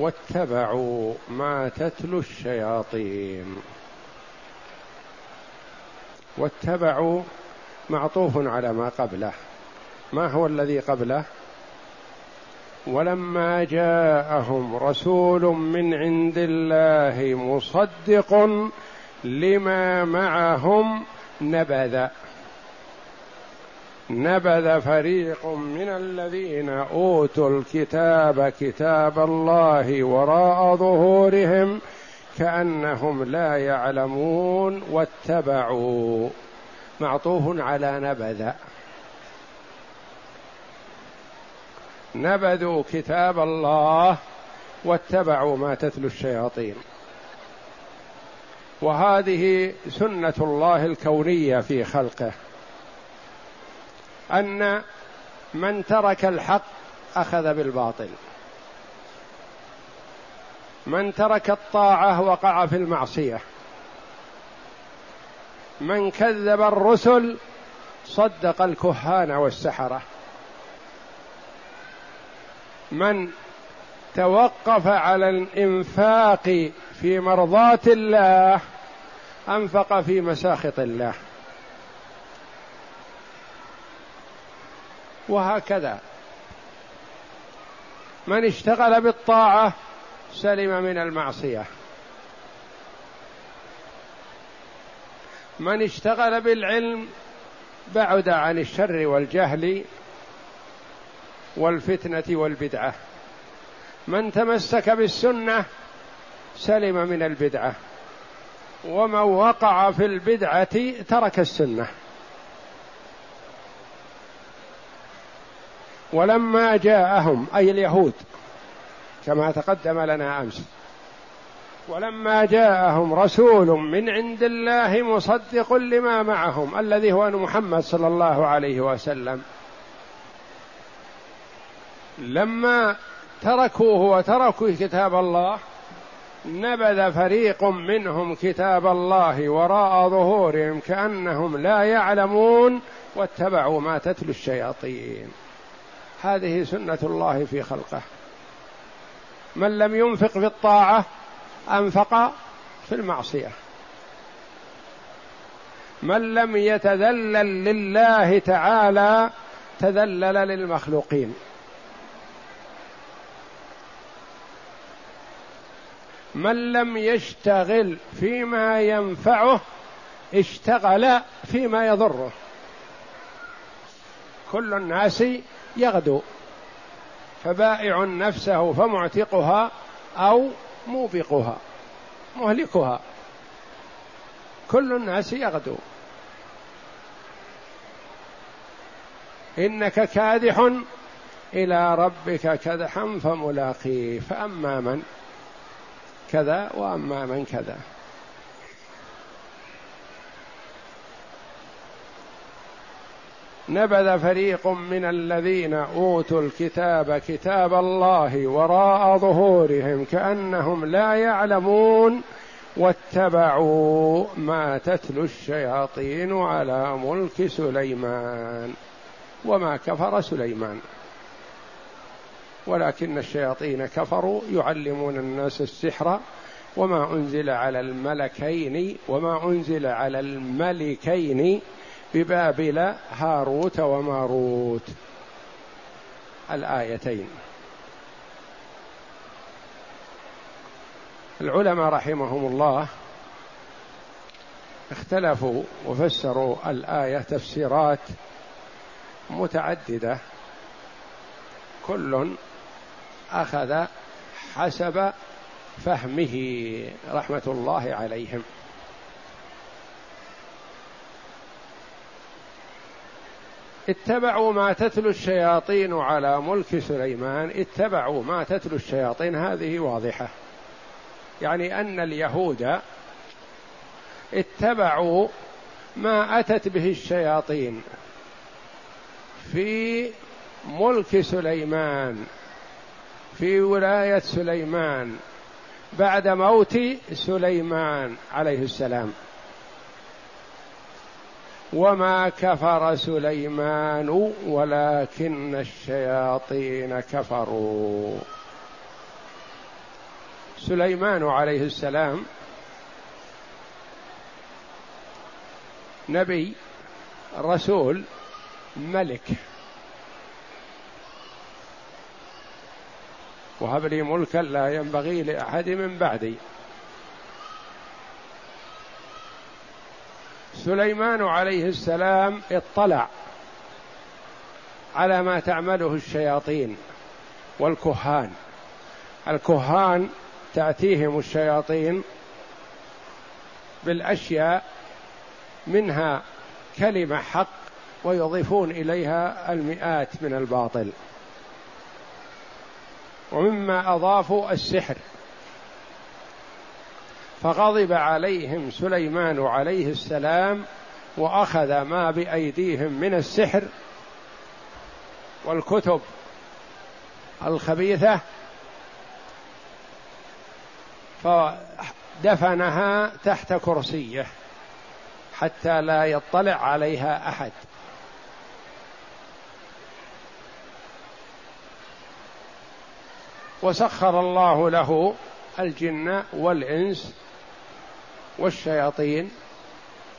واتبعوا ما تتلو الشياطين. واتبعوا معطوف على ما قبله. ما هو الذي قبله؟ ولما جاءهم رسول من عند الله مصدق لما معهم نبذ. نبذ فريق من الذين أوتوا الكتاب كتاب الله وراء ظهورهم كأنهم لا يعلمون واتبعوا. معطوف على نبذ. نبذوا كتاب الله واتبعوا ما تتلو الشياطين. وهذه سنة الله الكونية في خلقه. أن من ترك الحق أخذ بالباطل. من ترك الطاعة وقع في المعصية. من كذب الرسل صدق الكهان والسحرة. من توقف على الإنفاق في مرضاة الله أنفق في مساخط الله. وهكذا. من اشتغل بالطاعة سلم من المعصية. من اشتغل بالعلم بعد عن الشر والجهل والفتنة والبدعة. من تمسك بالسنة سلم من البدعة. ومن وقع في البدعة ترك السنة. ولما جاءهم أي اليهود كما تقدم لنا أمس ولما جاءهم رسول من عند الله مصدق لما معهم الذي هو محمد صلى الله عليه وسلم لما تركوه وتركوا كتاب الله نبذ فريق منهم كتاب الله وراء ظهورهم كأنهم لا يعلمون واتبعوا ما تتلو الشياطين. هذه سنة الله في خلقه. من لم ينفق في الطاعة أنفق في المعصية. من لم يتذلل لله تعالى تذلل للمخلوقين. من لم يشتغل فيما ينفعه اشتغل فيما يضره. كل الناس يغدو. فبائع نفسه فمعتقها أو موبقها مهلكها. كل الناس يغدو. إنك كادح إلى ربك كدحا فملاقيه فأما من كذا وأما من كذا. نبذ فريق من الذين أوتوا الكتاب كتاب الله وراء ظهورهم كأنهم لا يعلمون واتبعوا ما تتلو الشياطين على ملك سليمان وما كفر سليمان. ولكن الشياطين كفروا يعلمون الناس السحر وما أنزل على الملكين وما أنزل على الملكين ببابل هاروت وماروت. الآيتين. العلماء رحمهم الله اختلفوا وفسروا الآية تفسيرات متعددة. كل أخذ حسب فهمه رحمة الله عليهم. اتبعوا ما تتلو الشياطين على ملك سليمان. اتبعوا ما تتلو الشياطين. هذه واضحة. يعني أن اليهود اتبعوا ما أتت به الشياطين في ملك سليمان في ولاية سليمان بعد موت سليمان عليه السلام. وما كفر سليمان ولكن الشياطين كفروا. سليمان عليه السلام نبي رسول ملك. وهب لي ملكا لا ينبغي لأحد من بعدي. سليمان عليه السلام اطلع على ما تعمله الشياطين والكهان. الكهان تأتيهم الشياطين بالأشياء منها كلمة حق ويضيفون إليها المئات من الباطل. ومما أضافوا السحر. فغضب عليهم سليمان عليه السلام وأخذ ما بأيديهم من السحر والكتب الخبيثة فدفنها تحت كرسيه حتى لا يطلع عليها أحد. وسخر الله له الجن والإنس والشياطين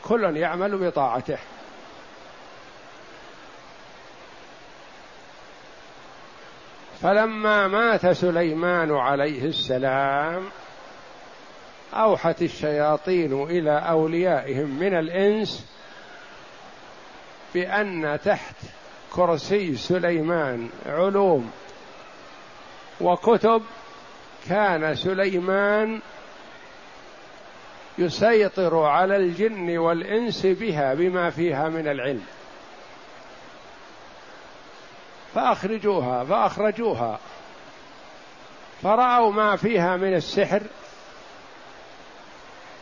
كل يعمل بطاعته. فلما مات سليمان عليه السلام أوحت الشياطين إلى أوليائهم من الإنس بأن تحت كرسي سليمان علوم وكتب كان سليمان يسيطر على الجن والإنس بها بما فيها من العلم. فأخرجوها فأخرجوها. فرأوا ما فيها من السحر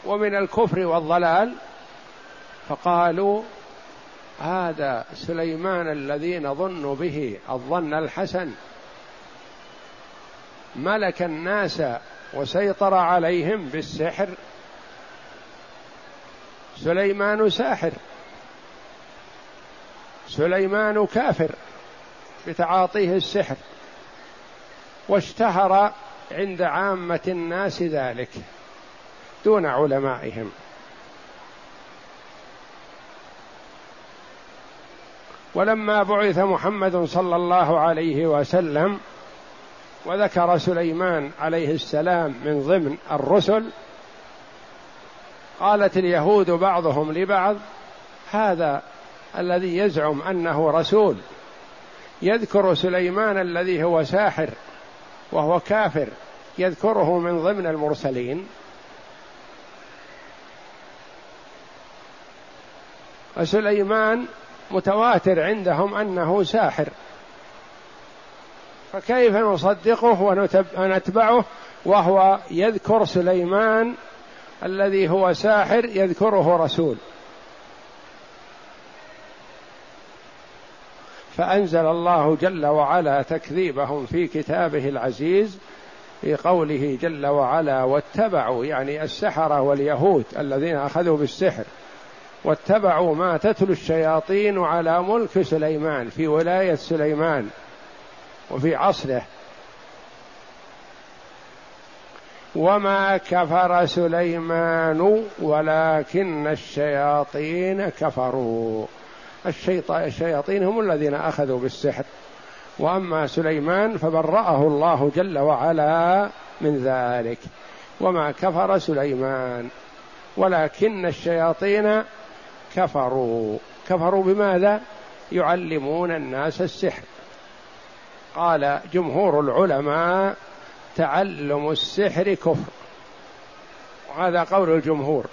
ومن الكفر والضلال. فقالوا هذا سليمان الذي نظن به الظن الحسن. ملك الناس وسيطر عليهم بالسحر. سليمان ساحر. سليمان كافر بتعاطيه السحر. واشتهر عند عامة الناس ذلك دون علمائهم. ولما بعث محمد صلى الله عليه وسلم وذكر سليمان عليه السلام من ضمن الرسل قالت اليهود بعضهم لبعض هذا الذي يزعم أنه رسول. يذكر سليمان الذي هو ساحر وهو كافر يذكره من ضمن المرسلين. فسليمان متواتر عندهم أنه ساحر. فكيف نصدقه ونتبعه؟ وهو يذكر سليمان الذي هو ساحر يذكره رسول. فأنزل الله جل وعلا تكذيبهم في كتابه العزيز في قوله جل وعلا واتبعوا يعني السحرة واليهود الذين أخذوا بالسحر. واتبعوا ما تتلو الشياطين على ملك سليمان في ولاية سليمان وفي عصره. وما كفر سليمان ولكن الشياطين كفروا. الشياطين هم الذين أخذوا بالسحر. وأما سليمان فبرأه الله جل وعلا من ذلك. وما كفر سليمان ولكن الشياطين كفروا. كفروا بماذا؟ يعلمون الناس السحر. قال جمهور العلماء تعلم السحر كفر. وهذا قول الجمهور.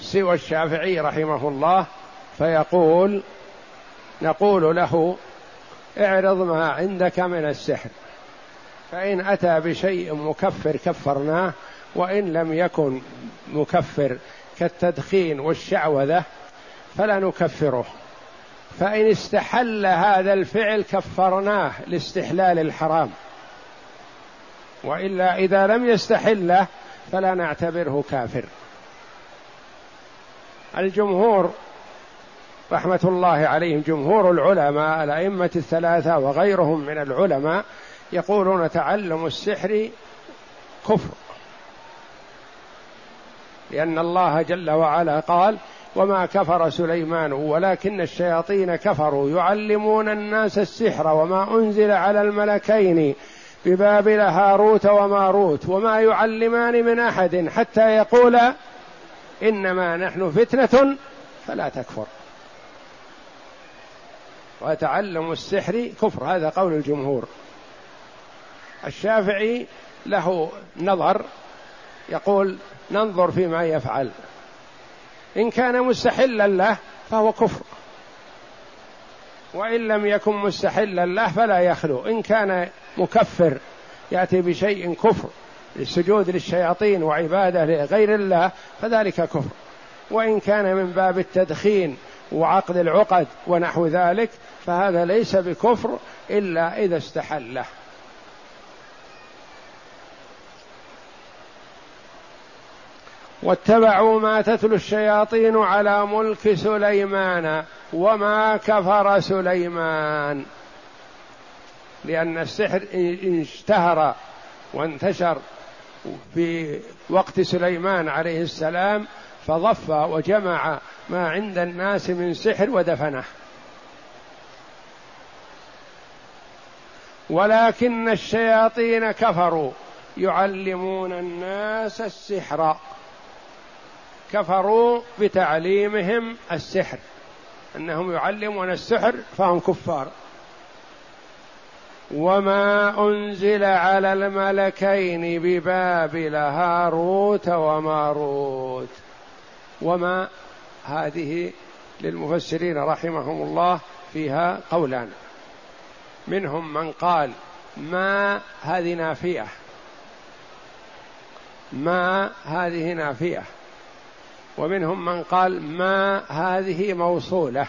سوى الشافعي رحمه الله فيقول نقول له اعرض ما عندك من السحر. فإن أتى بشيء مكفر كفرناه وإن لم يكن مكفر كالتدخين والشعوذة فلا نكفره. فإن استحل هذا الفعل كفرناه لاستحلال الحرام. وإلا إذا لم يستحله فلا نعتبره كافر. الجمهور رحمة الله عليهم جمهور العلماء الأئمة الثلاثة وغيرهم من العلماء يقولون تعلم السحر كفر. لأن الله جل وعلا قال وما كفر سليمان ولكن الشياطين كفروا. يعلمون الناس السحر وما أنزل على الملكين ببابل هاروت وماروت وما يعلمان من أحد حتى يقولا إنما نحن فتنة فلا تكفر. وتعلم السحر كفر هذا قول الجمهور. الشافعي له نظر يقول ننظر فيما يفعل. إن كان مستحلا له فهو كفر. وإن لم يكن مستحلا له فلا يخلو. إن كان مكفر يأتي بشيء كفر للسجود للشياطين وعبادة لغير الله فذلك كفر. وإن كان من باب التدخين وعقد العقد ونحو ذلك فهذا ليس بكفر إلا إذا استحله. واتبعوا ما تتلو الشياطين على ملك سليمان وما كفر سليمان. لأن السحر اشتهر وانتشر في وقت سليمان عليه السلام فضف وجمع ما عند الناس من سحر ودفنه. ولكن الشياطين كفروا يعلمون الناس السحر. كفروا بتعليمهم السحر أنهم يعلمون السحر فهم كفار. وما أنزل على الملكين ببابل هاروت وماروت. وما هذه للمفسرين رحمهم الله فيها قولان. منهم من قال ما هذه نافية؟ ما هذه نافية؟ ومنهم من قال ما هذه موصولة.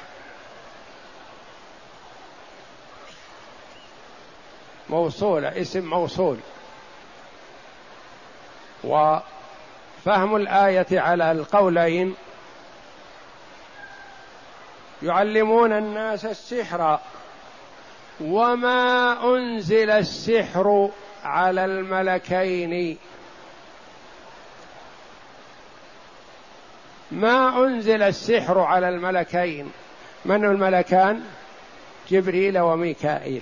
موصولة اسم موصول. وفهم الآية على القولين. يعلمون الناس السحر. وما أنزل السحر على الملكين. ما أنزل السحر على الملكين. من الملكان؟ جبريل وميكائيل.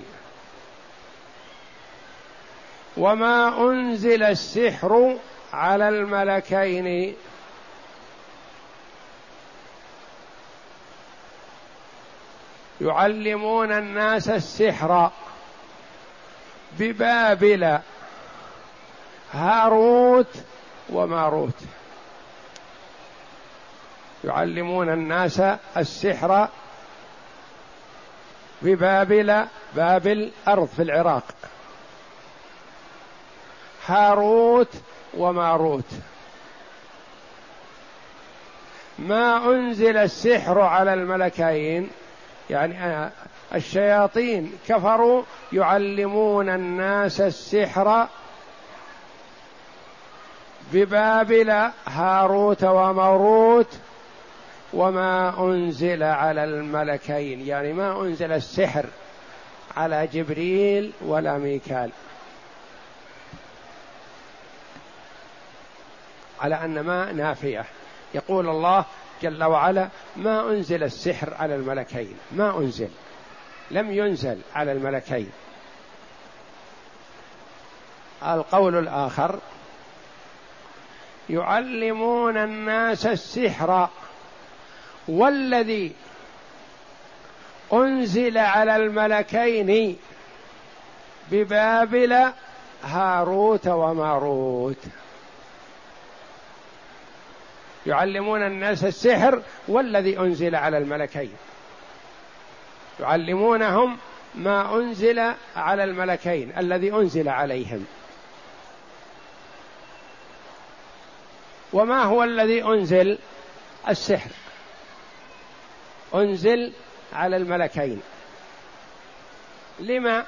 وما أنزل السحر على الملكين. يعلمون الناس السحر ببابل هاروت وماروت. يعلمون الناس السحر ببابل بابل أرض في العراق. هاروت وماروت. ما أنزل السحر على الملكين يعني الشياطين كفروا يعلمون الناس السحر ببابل هاروت وماروت. وما أنزل على الملكين يعني ما أنزل السحر على جبريل ولا ميكال. على أن ما نافية. يقول الله جل وعلا ما أنزل السحر على الملكين ما أنزل لم ينزل على الملكين. القول الآخر يعلمون الناس السحر. والذي أنزل على الملكين ببابل هاروت وماروت. يعلمون الناس السحر والذي أنزل على الملكين. يعلمونهم ما أنزل على الملكين الذي أنزل عليهم. وما هو الذي أنزل؟ السحر. أنزل على الملكين. لما؟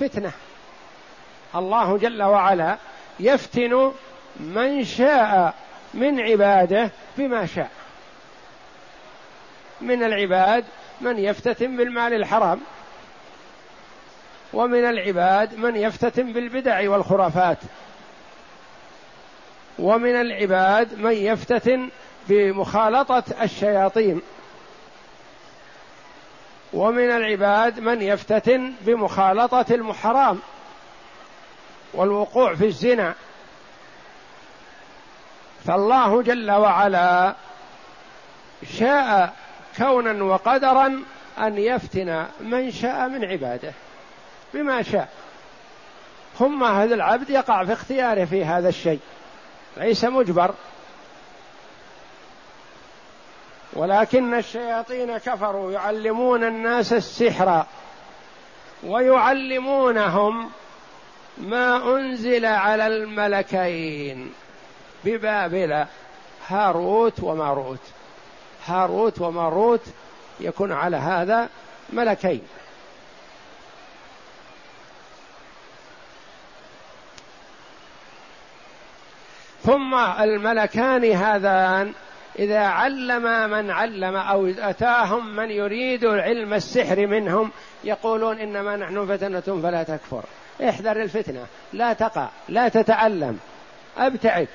فتنة. الله جل وعلا يفتن من شاء من عباده بما شاء. من العباد من يفتتن بالمال الحرام ومن العباد من يفتتن بالبدع والخرافات ومن العباد من يفتتن بمخالطة الشياطين. ومن العباد من يفتتن بمخالطة المحرام والوقوع في الزنا. فالله جل وعلا شاء كونا وقدرا أن يفتن من شاء من عباده بما شاء. ثم هذا العبد يقع في اختياره في هذا الشيء. ليس مجبر. ولكن الشياطين كفروا يعلمون الناس السحر ويعلمونهم ما أنزل على الملكين ببابل هاروت وماروت. هاروت وماروت يكون على هذا ملكين. ثم الملكان هذان إذا علم من علم أو أتاهم من يريد علم السحر منهم يقولون إنما نحن فتنة فلا تكفر. احذر الفتنة لا تقع لا تتعلم أبتعد.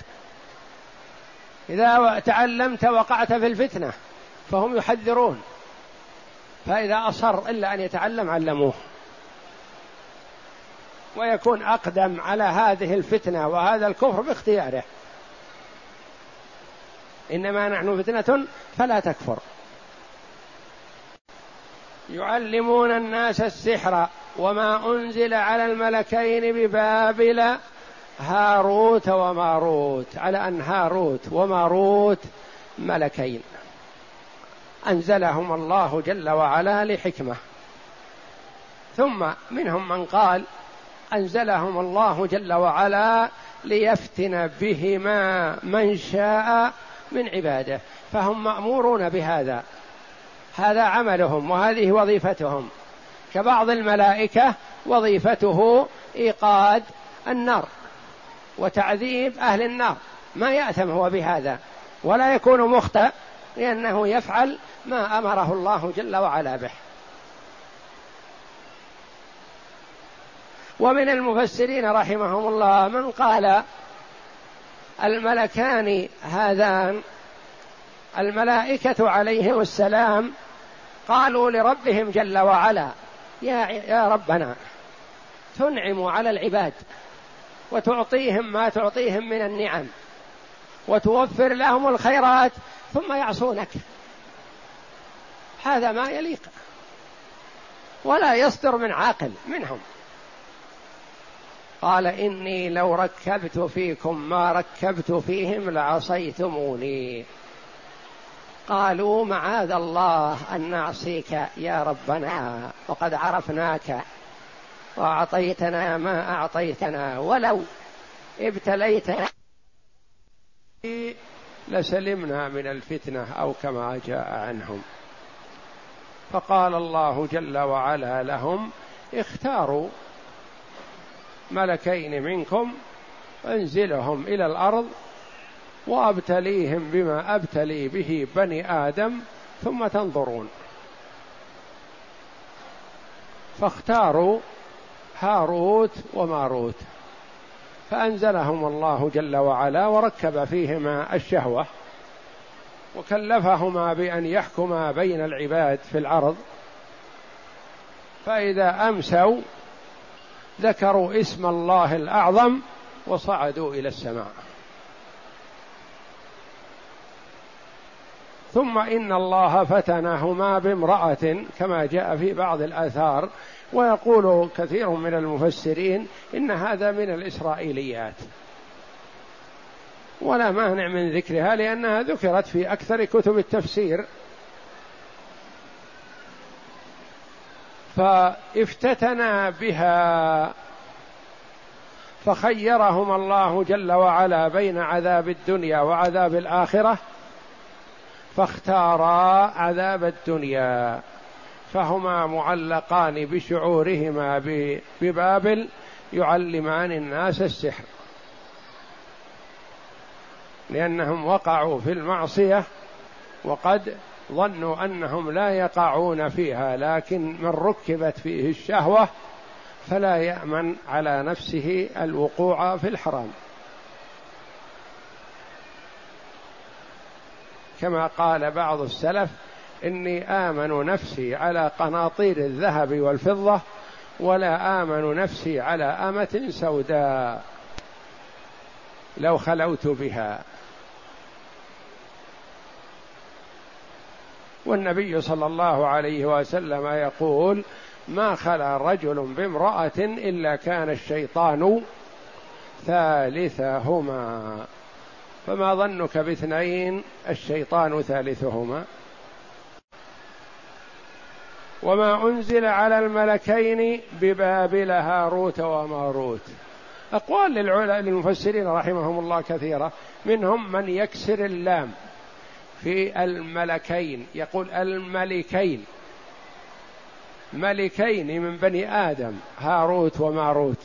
إذا تعلمت وقعت في الفتنة فهم يحذرون فإذا أصر إلا أن يتعلم علموه. ويكون أقدم على هذه الفتنة وهذا الكفر باختياره. إنما نحن فتنة فلا تكفر. يعلمون الناس السحر وما أنزل على الملكين ببابل هاروت وماروت على أن هاروت وماروت ملكين. أنزلهم الله جل وعلا لحكمة. ثم منهم من قال أنزلهم الله جل وعلا ليفتن بهما من شاء من عباده فهم مأمورون بهذا. هذا عملهم وهذه وظيفتهم. كبعض الملائكة وظيفته إيقاد النار وتعذيب أهل النار. ما يأثم هو بهذا. ولا يكون مخطئ لأنه يفعل ما أمره الله جل وعلا به. ومن المفسرين رحمهم الله من قال الملكان هذان الملائكة عليهم السلام قالوا لربهم جل وعلا يا يا ربنا تنعم على العباد وتعطيهم ما تعطيهم من النعم وتوفر لهم الخيرات ثم يعصونك. هذا ما يليق ولا يصدر من عاقل منهم. قال إني لو ركبت فيكم ما ركبت فيهم لعصيتموني. قالوا معاذ الله أن نعصيك يا ربنا وقد عرفناك وأعطيتنا ما أعطيتنا ولو ابتليتنا لسلمنا من الفتنة أو كما جاء عنهم. فقال الله جل وعلا لهم اختاروا ملكين منكم انزلهم إلى الأرض وأبتليهم بما أبتلي به بني آدم ثم تنظرون. فاختاروا هاروت وماروت. فأنزلهم الله جل وعلا وركب فيهما الشهوة وكلفهما بأن يحكما بين العباد في الأرض. فإذا أمسوا ذكروا اسم الله الأعظم وصعدوا إلى السماء. ثم إن الله فتنهما بامرأة كما جاء في بعض الآثار ويقول كثير من المفسرين إن هذا من الإسرائيليات. ولا مانع من ذكرها لأنها ذكرت في أكثر كتب التفسير. فافتتنا بها فخيرهم الله جل وعلا بين عذاب الدنيا وعذاب الآخرة فاختارا عذاب الدنيا فهما معلقان بشعورهما ببابل يعلمان الناس السحر. لأنهم وقعوا في المعصية وقد ظنوا أنهم لا يقعون فيها لكن من ركبت فيه الشهوة فلا يأمن على نفسه الوقوع في الحرام. كما قال بعض السلف إني آمن نفسي على قناطير الذهب والفضة ولا آمن نفسي على أمة سوداء. لو خلوت بها. والنبي صلى الله عليه وسلم يقول ما خلا رجل بامرأة إلا كان الشيطان ثالثهما. فما ظنك باثنين الشيطان ثالثهما؟ وما أنزل على الملكين ببابل هاروت وماروت. أقوال للمفسرين رحمهم الله كثيرة. منهم من يكسر اللام. في الملكين. يقول الملكين. ملكين من بني آدم هاروت وماروت.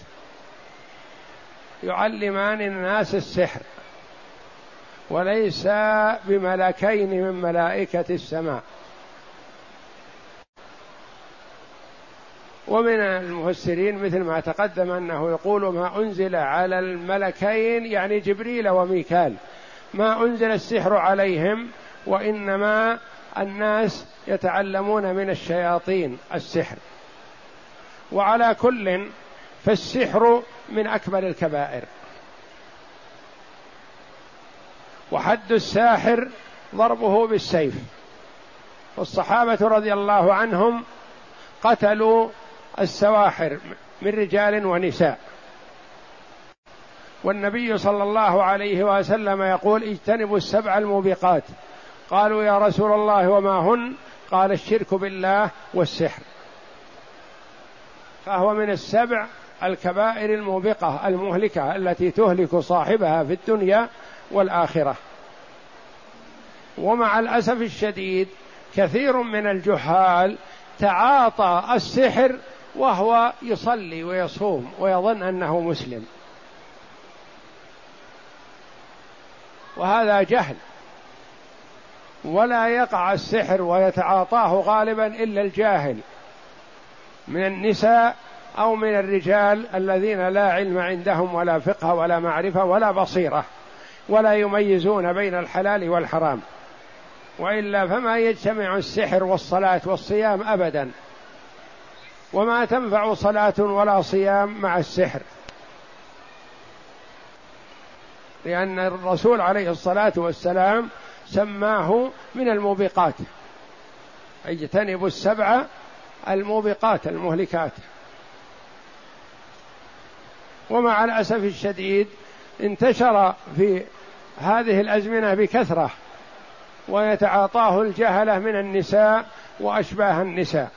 يعلمان الناس السحر. وليس بملكين من ملائكة السماء. ومن المفسرين مثل ما تقدم أنه يقول ما أنزل على الملكين يعني جبريل وميكال. ما أنزل السحر عليهم وإنما الناس يتعلمون من الشياطين السحر. وعلى كل فالسحر من أكبر الكبائر. وحد الساحر ضربه بالسيف. والصحابة رضي الله عنهم قتلوا السواحر من رجال ونساء. والنبي صلى الله عليه وسلم يقول اجتنبوا السبع الموبقات. قالوا يا رسول الله وما هن؟ قال الشرك بالله والسحر. فهو من السبع الكبائر الموبقة المهلكة التي تهلك صاحبها في الدنيا والآخرة. ومع الأسف الشديد كثير من الجهال تعاطى السحر وهو يصلي ويصوم ويظن أنه مسلم. وهذا جهل. ولا يقع السحر ويتعاطاه غالبا إلا الجاهل من النساء أو من الرجال الذين لا علم عندهم ولا فقه ولا معرفة ولا بصيرة ولا يميزون بين الحلال والحرام. وإلا فما يجتمع السحر والصلاة والصيام ابدا. وما تنفع صلاة ولا صيام مع السحر. لأن الرسول عليه الصلاة والسلام سماه من الموبقات. اجتنبوا السبع الموبقات المهلكات. ومع الأسف الشديد انتشر في هذه الأزمنة بكثرة ويتعاطاه الجهلة من النساء وأشباه النساء.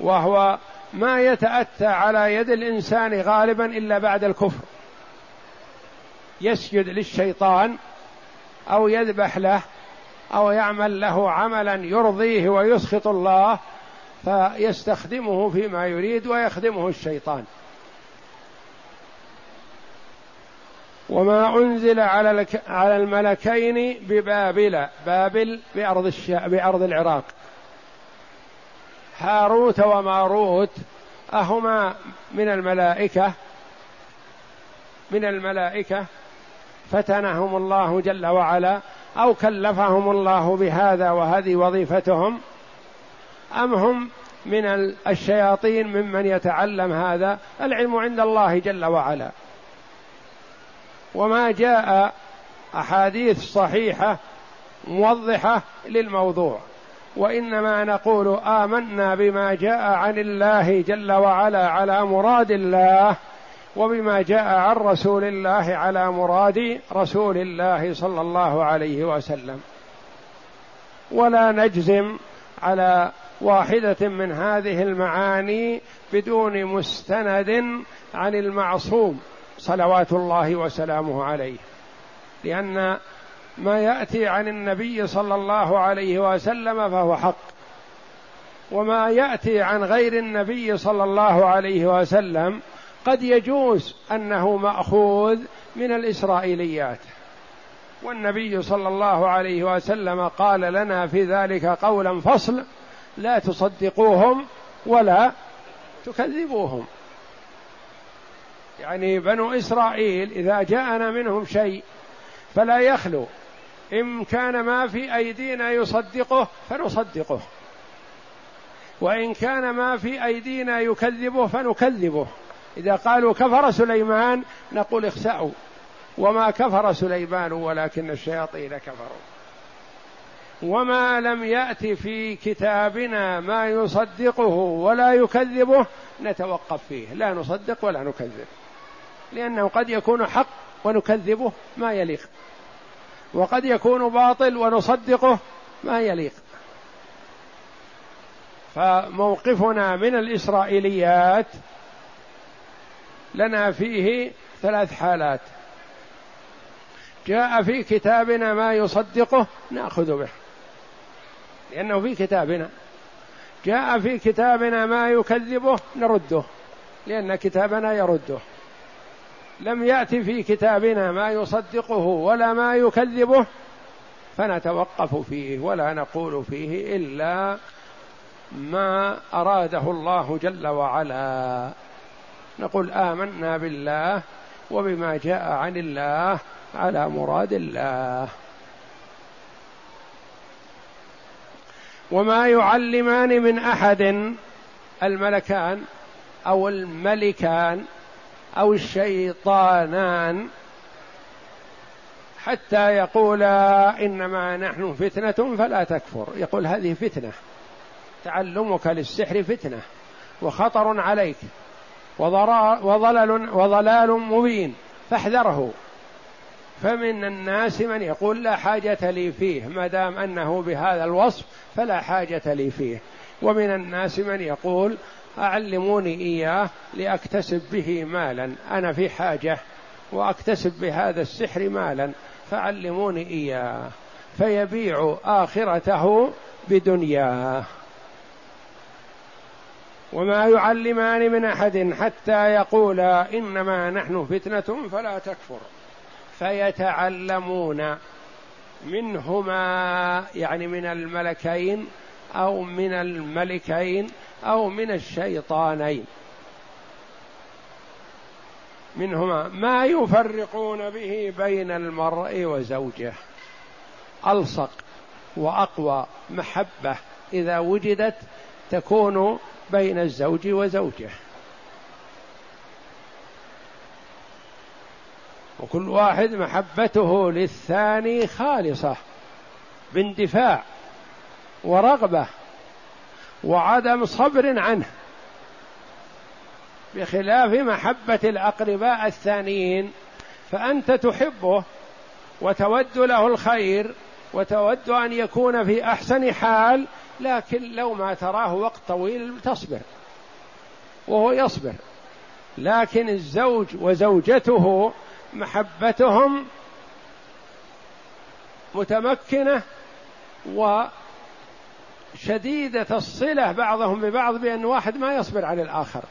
وهو ما يتأتى على يد الإنسان غالبا إلا بعد الكفر. يسجد للشيطان أو يذبح له أو يعمل له عملا يرضيه ويسخط الله فيستخدمه فيما يريد ويخدمه الشيطان. وما أنزل على على الملكين ببابل بابل بأرض الشا بأرض العراق. هاروت وماروت أهما من الملائكة من الملائكة فتنهم الله جل وعلا أو كلفهم الله بهذا وهذه وظيفتهم أم هم من الشياطين ممن يتعلم هذا؟ العلم عند الله جل وعلا. وما جاء أحاديث صحيحة موضحة للموضوع. وإنما نقول آمنا بما جاء عن الله جل وعلا على مراد الله وبما جاء عن رسول الله على مراد رسول الله صلى الله عليه وسلم. ولا نجزم على واحدة من هذه المعاني بدون مستند عن المعصوم صلوات الله وسلامه عليه. لأن ما يأتي عن النبي صلى الله عليه وسلم فهو حق. وما يأتي عن غير النبي صلى الله عليه وسلم قد يجوز أنه مأخوذ من الإسرائيليات. والنبي صلى الله عليه وسلم قال لنا في ذلك قولا فصل لا تصدقوهم ولا تكذبوهم. يعني بنو إسرائيل إذا جاءنا منهم شيء فلا يخلو. إن كان ما في أيدينا يصدقه فنصدقه. وإن كان ما في أيدينا يكذبه فنكذبه. إذا قالوا كفر سليمان نقول اخسأوا. وما كفر سليمان ولكن الشياطين كفروا. وما لم يأت في كتابنا ما يصدقه ولا يكذبه نتوقف فيه. لا نصدق ولا نكذب. لأنه قد يكون حق ونكذبه ما يليق. وقد يكون باطل ونصدقه ما يليق. فموقفنا من الإسرائيليات لنا فيه ثلاث حالات. جاء في كتابنا ما يصدقه نأخذ به. لأنه في كتابنا. جاء في كتابنا ما يكذبه نرده. لأن كتابنا يرده. لم يأت في كتابنا ما يصدقه ولا ما يكذبه فنتوقف فيه ولا نقول فيه إلا ما أراده الله جل وعلا. نقول آمنا بالله وبما جاء عن الله على مراد الله. وما يعلمان من أحد الملكان أو الملكان أو الشيطانان حتى يقولا إنما نحن فتنة فلا تكفر. يقول هذه فتنة تعلمك للسحر فتنة وخطر عليك. وضلال وضلال مبين. فاحذره. فمن الناس من يقول لا حاجة لي فيه ما دام أنه بهذا الوصف فلا حاجة لي فيه. ومن الناس من يقول أعلموني إياه لأكتسب به مالا. أنا في حاجة وأكتسب بهذا السحر مالا. فعلموني إياه. فيبيع آخرته بدنياه. وما يعلمان من أحد حتى يقولا إنما نحن فتنة فلا تكفر. فيتعلمون منهما يعني من الملكين أو من الملكين أو من الشيطانين. منهما ما يفرقون به بين المرء وزوجه. ألصق وأقوى محبة إذا وجدت تكون بين الزوج وزوجه. وكل واحد محبته للثاني خالصة باندفاع ورغبة وعدم صبر عنه بخلاف محبة الأقرباء الثانيين. فأنت تحبه وتود له الخير وتود أن يكون في أحسن حال لكن لو ما تراه وقت طويل تصبر وهو يصبر. لكن الزوج وزوجته محبتهم متمكنة وشديدة الصلة بعضهم ببعض بأن واحد ما يصبر على الآخر.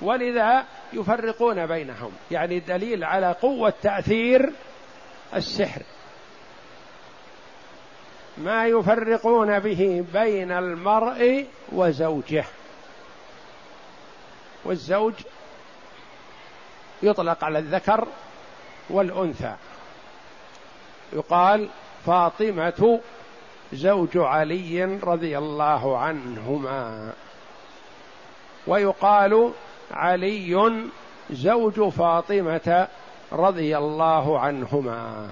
ولذا يفرقون بينهم. يعني دليل على قوة تأثير السحر. ما يفرقون به بين المرء وزوجه. والزوج يطلق على الذكر والأنثى. يقال فاطمة زوج علي رضي الله عنهما. ويقال علي زوج فاطمة رضي الله عنهما.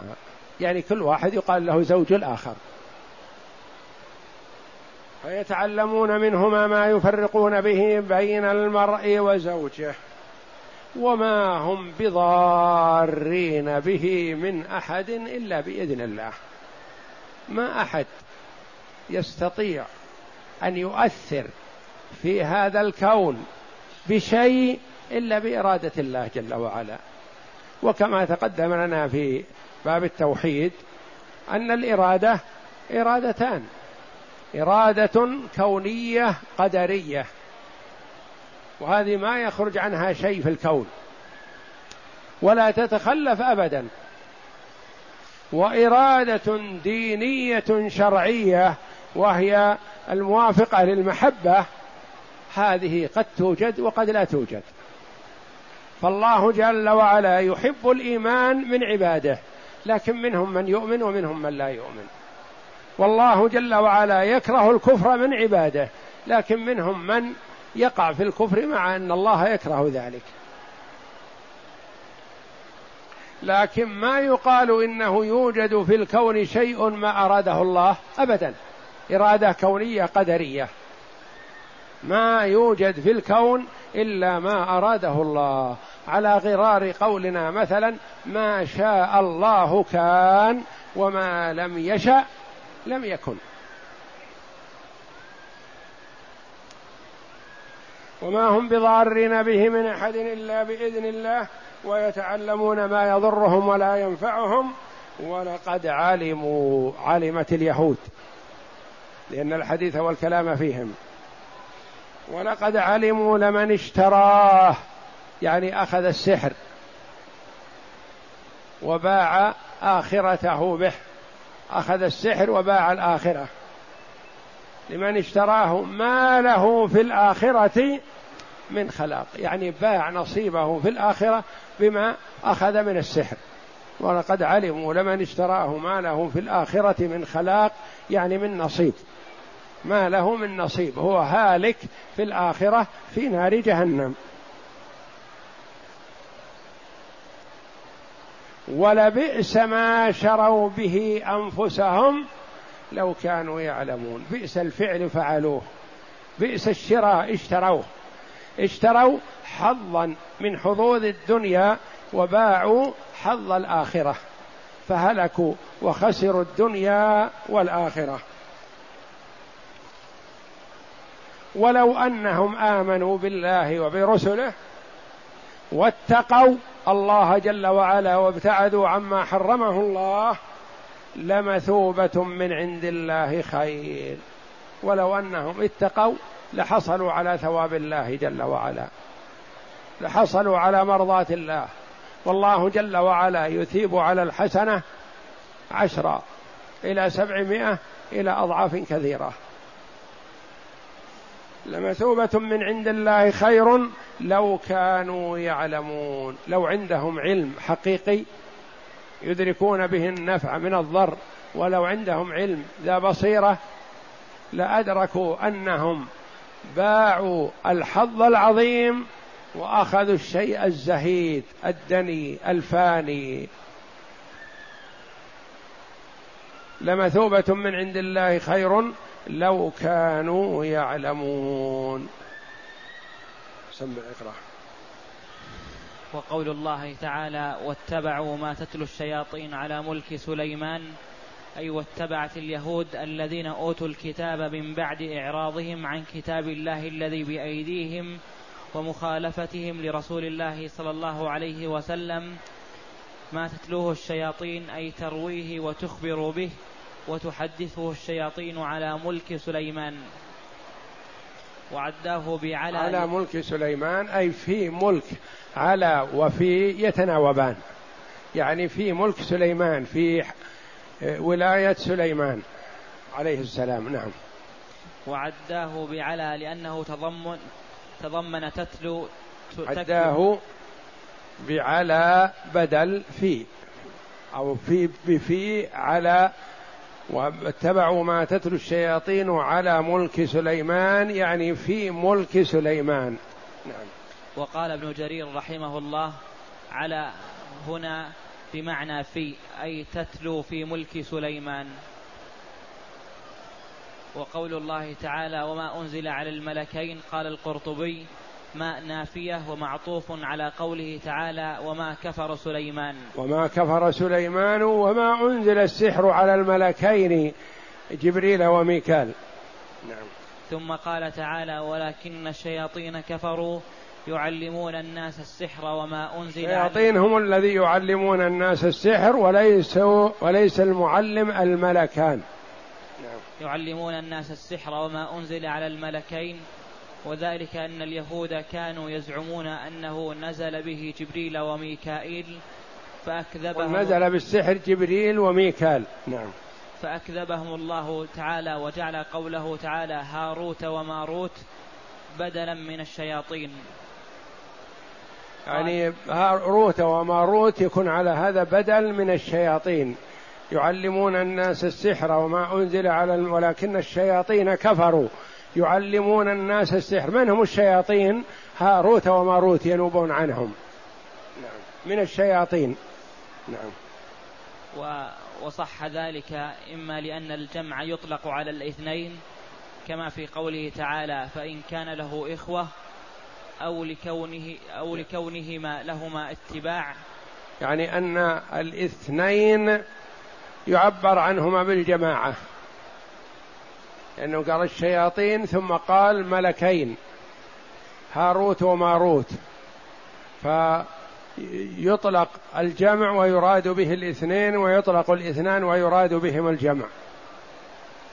يعني كل واحد يقال له زوج الآخر. فيتعلمون منهما ما يفرقون به بين المرء وزوجه وما هم بضارين به من أحد إلا بإذن الله. ما أحد يستطيع أن يؤثر في هذا الكون بشيء إلا بإرادة الله جل وعلا. وكما تقدم لنا في باب التوحيد أن الإرادة إرادتان. إرادة كونية قدرية. وهذه ما يخرج عنها شيء في الكون. ولا تتخلف ابدا. وإرادة دينية شرعية وهي الموافقة للمحبة هذه قد توجد وقد لا توجد. فالله جل وعلا يحب الإيمان من عباده لكن منهم من يؤمن ومنهم من لا يؤمن. والله جل وعلا يكره الكفر من عباده لكن منهم من يقع في الكفر مع أن الله يكره ذلك. لكن ما يقال إنه يوجد في الكون شيء ما أراده الله ابدا. إرادة كونية قدرية. ما يوجد في الكون إلا ما أراده الله. على غرار قولنا مثلا ما شاء الله كان وما لم يشأ لم يكن. وما هم بضارين به من أحد إلا بإذن الله ويتعلمون ما يضرهم ولا ينفعهم ولقد علموا علمت اليهود لأن الحديث والكلام فيهم. ولقد علموا لمن اشتراه يعني أخذ السحر وباع آخرته به. أخذ السحر وباع الآخرة. لمن اشتراه ما له في الآخرة من خلاق. يعني باع نصيبه في الآخرة بما أخذ من السحر. ولقد علموا لمن اشتراه ما له في الآخرة من خلاق يعني من نصيب. ما له من نصيب هو هالك في الآخرة في نار جهنم. ولبئس ما شروا به أنفسهم لو كانوا يعلمون. بئس الفعل فعلوه. بئس الشراء اشتروه. اشتروا حظا من حظوظ الدنيا وباعوا حظ الآخرة. فهلكوا وخسروا الدنيا والآخرة. ولو أنهم آمنوا بالله وبرسله واتقوا الله جل وعلا وابتعدوا عما حرمه الله لمثوبة من عند الله خير. ولو أنهم اتقوا لحصلوا على ثواب الله جل وعلا لحصلوا على مرضاة الله. والله جل وعلا يثيب على الحسنة عشرة إلى سبعمائة إلى أضعاف كثيرة. لمثوبة من عند الله خير لو كانوا يعلمون لو عندهم علم حقيقي يدركون به النفع من الضر ولو عندهم علم ذا بصيرة لأدركوا أنهم باعوا الحظ العظيم وأخذوا الشيء الزهيد الدني الفاني. لمثوبة من عند الله خير لو كانوا يعلمون. سمع اقرأ. وقول الله تعالى واتبعوا ما تتلو الشياطين على ملك سليمان. أي واتبعت اليهود الذين أوتوا الكتاب من بعد إعراضهم عن كتاب الله الذي بأيديهم ومخالفتهم لرسول الله صلى الله عليه وسلم. ما تتلوه الشياطين أي ترويه وتخبر به. وتحدثه الشياطين على ملك سليمان. وعداه بعلى على ملك سليمان أي في ملك على وفي يتناوبان. يعني في ملك سليمان في ولاية سليمان عليه السلام نعم. وعداه بعلى لأنه تضمن تضمن تتلو عداه بعلى بدل في أو في بفي على واتبعوا ما تتلو الشياطين على ملك سليمان يعني في ملك سليمان. نعم. وقال ابن جرير رحمه الله على هنا بمعنى في أي تتلو في ملك سليمان. وقول الله تعالى وما أنزل على الملكين قال القرطبي ما نافية ومعطوف على قوله تعالى وما كفر سليمان. وما كفر سليمان وما أنزل السحر على الملكين جبريل وميكال. نعم. ثم قال تعالى ولكن الشياطين كفروا يعلمون الناس السحر وما أنزل الشياطين هم الذي يعلمون الناس السحر وليس وليس المعلم الملكان. نعم. يعلمون الناس السحر وما أنزل على الملكين. وذلك أن اليهود كانوا يزعمون أنه نزل به جبريل وميكائيل فأكذبهم نزل بالسحر جبريل وميكال نعم. فأكذبهم الله تعالى وجعل قوله تعالى هاروت وماروت بدلا من الشياطين. يعني هاروت وماروت يكون على هذا بدل من الشياطين. يعلمون الناس السحر وما أنزل على ولكن الشياطين كفروا. يعلمون الناس السحر. من هم الشياطين؟ هاروت وماروت ينوبون عنهم. نعم. من الشياطين. نعم. وصح ذلك إما لأن الجمع يطلق على الاثنين كما في قوله تعالى فإن كان له إخوة أو لكونه أو لكونهما لهما اتباع يعني أن الاثنين يعبر عنهما بالجماعة. لأنه قال الشياطين ثم قال ملكين هاروت وماروت. فيطلق الجمع ويراد به الاثنين ويطلق الاثنان ويراد بهم الجمع.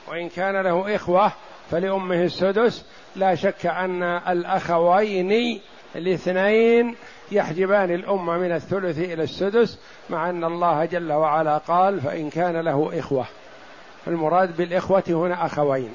وإن كان له إخوة فلأمه السدس لا شك أن الأخوين الاثنين يحجبان الأمة من الثلث إلى السدس مع أن الله جل وعلا قال فإن كان له إخوة. المراد بالإخوة هنا أخوين.